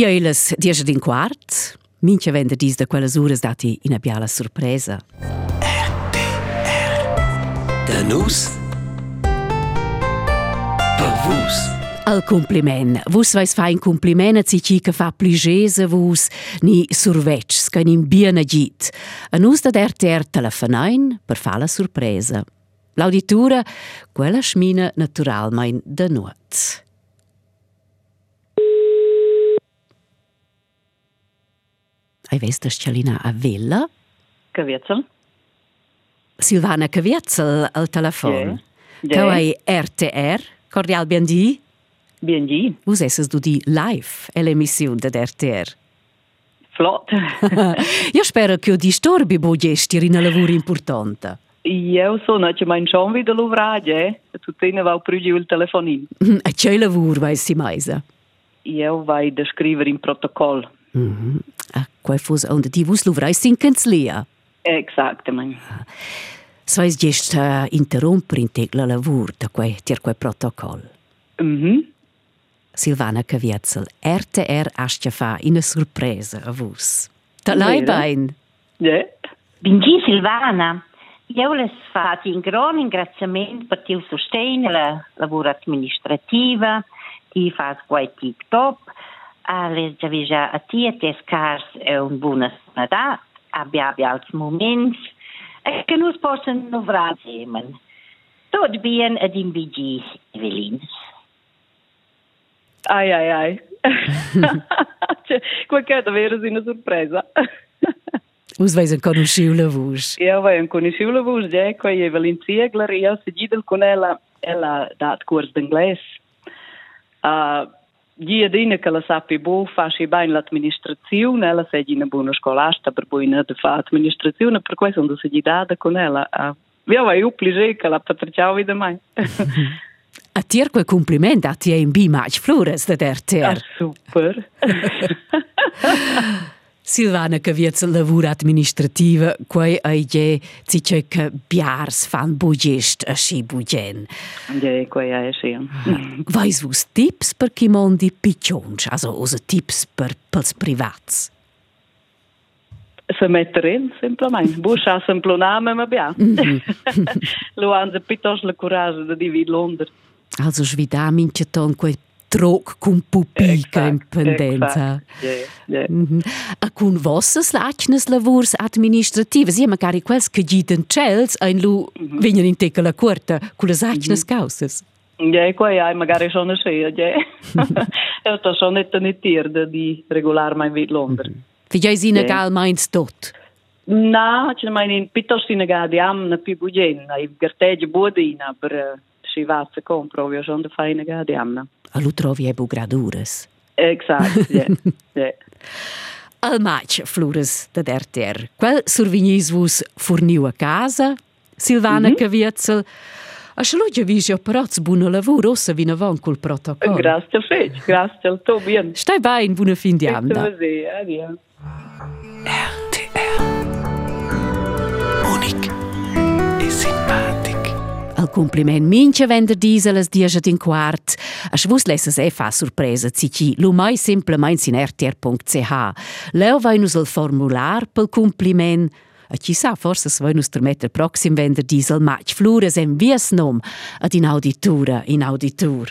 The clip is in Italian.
Ja, eles diesche din quart. Mincha vende dis da quelles uras dati ina biala sorpresa. Da nus per vus. Al compliment. Vus vais fa un compliment a zici che fa pligesa vus ni survetsch, che ni bien agit. A nus da der ter telefonain per fa la sorpresa. L'auditura, quella schmina naturalmein da nuot. Vest Scalina a Villa? Cavietzel? Silvana Cavietzel al telefon. Ja. Cau hai RTR, cordial bien di? Bien di. Vus esses du di live e l'emissione de RTR. Flott. Io spero che o disturbi bo gesti in lavoro importante. Eu sono che mein schon wieder luvrage, tu tine va prügi il telefonin. A c'è lavoro vai si maisa. Eu vai de scriver in protocoll. A coifosa onde ti vos luvrais sincenslia. Exactamente. So es gest eh, uh, interromper in tec la lavur da quei tier quei protocoll. Mhm. Mm Silvana Caviezel, RTR astia fa in e surpresa a vos. Da lei bein. Ja. Bingi Silvana. Io volevo fare un gran ringraziamento per il sostegno alla lavoro amministrativa, ti fai quei TikTok, ale deja atia descars e un bună sănătate, abia abia alți momenti, că nu-ți poți înuvra semen. Tot bine din bigi, Evelyn. Ai, ai, ai. cioè, qualche vera una sorpresa. Us veis ancora un sciula vus. Io veis ancora un sciula vus, già, qua è Valentia, Glaria, seguida con ella, ella dat curs d'inglese. Uh, ah, guia naquela SAPIBU faz bem na administração, nela segue na boa escolar, está perbuina de fato administração, na percussão da seguidada com ela. Viu aí o plijei que ela patriciava e demais. A ter quel compliment a ti in bi mais flores da der ter. Ah, super. Silvana Caviez, lavura administrativa, quei aie zice că biars fan bugești și bugen. Ja, quei aie și Weißt du Tipps per chi mondi piccionci, also os Tipps per pels privats? Se metter in, semplament. Busha semploname ma bia. Mhm. Luanze pitos le courage de divid Londra. Also, schwidamin, che ton quei troc cum pupica in pendenza. Ja. Mhm. A cun vossas lacnas lavurs administrativas, ja magari quels che giden cels ein lu venien in teca la quarta cu las lacnas causas. Ja, qua ja, magari sono sia, ja. Eu nicht nicht tier di regolar mein vit Londra. Figjais ina Ja. gal meins tot. Na, ce mai in piuttosto in gadi am na pi bugen, na i gartegge bodina per si va se compro, io sono da fare in gadi am. A lu trovi ebu graduras. Exact, ja. Ja. Al match flores da RTR. Quel survignis vus forniu a casa, Silvana mm -hmm. Cavietzel. A sceluggia visio paroz buona lavoro, ossa vina von col protocollo. Grazie a fece, grazie al tuo bien. Stai bene, buona fin di anda. Così, addio. Compliment minche wenn Diesel es dieset in Quart. A schwus lässt es eh fa surpresa zici. Lumai simplement in rtr.ch. Leo vai nus el formular pel Compliment. A chissà, forse svoi nus der meter proxim wenn Diesel match flures en vies nom ad in auditura in auditur.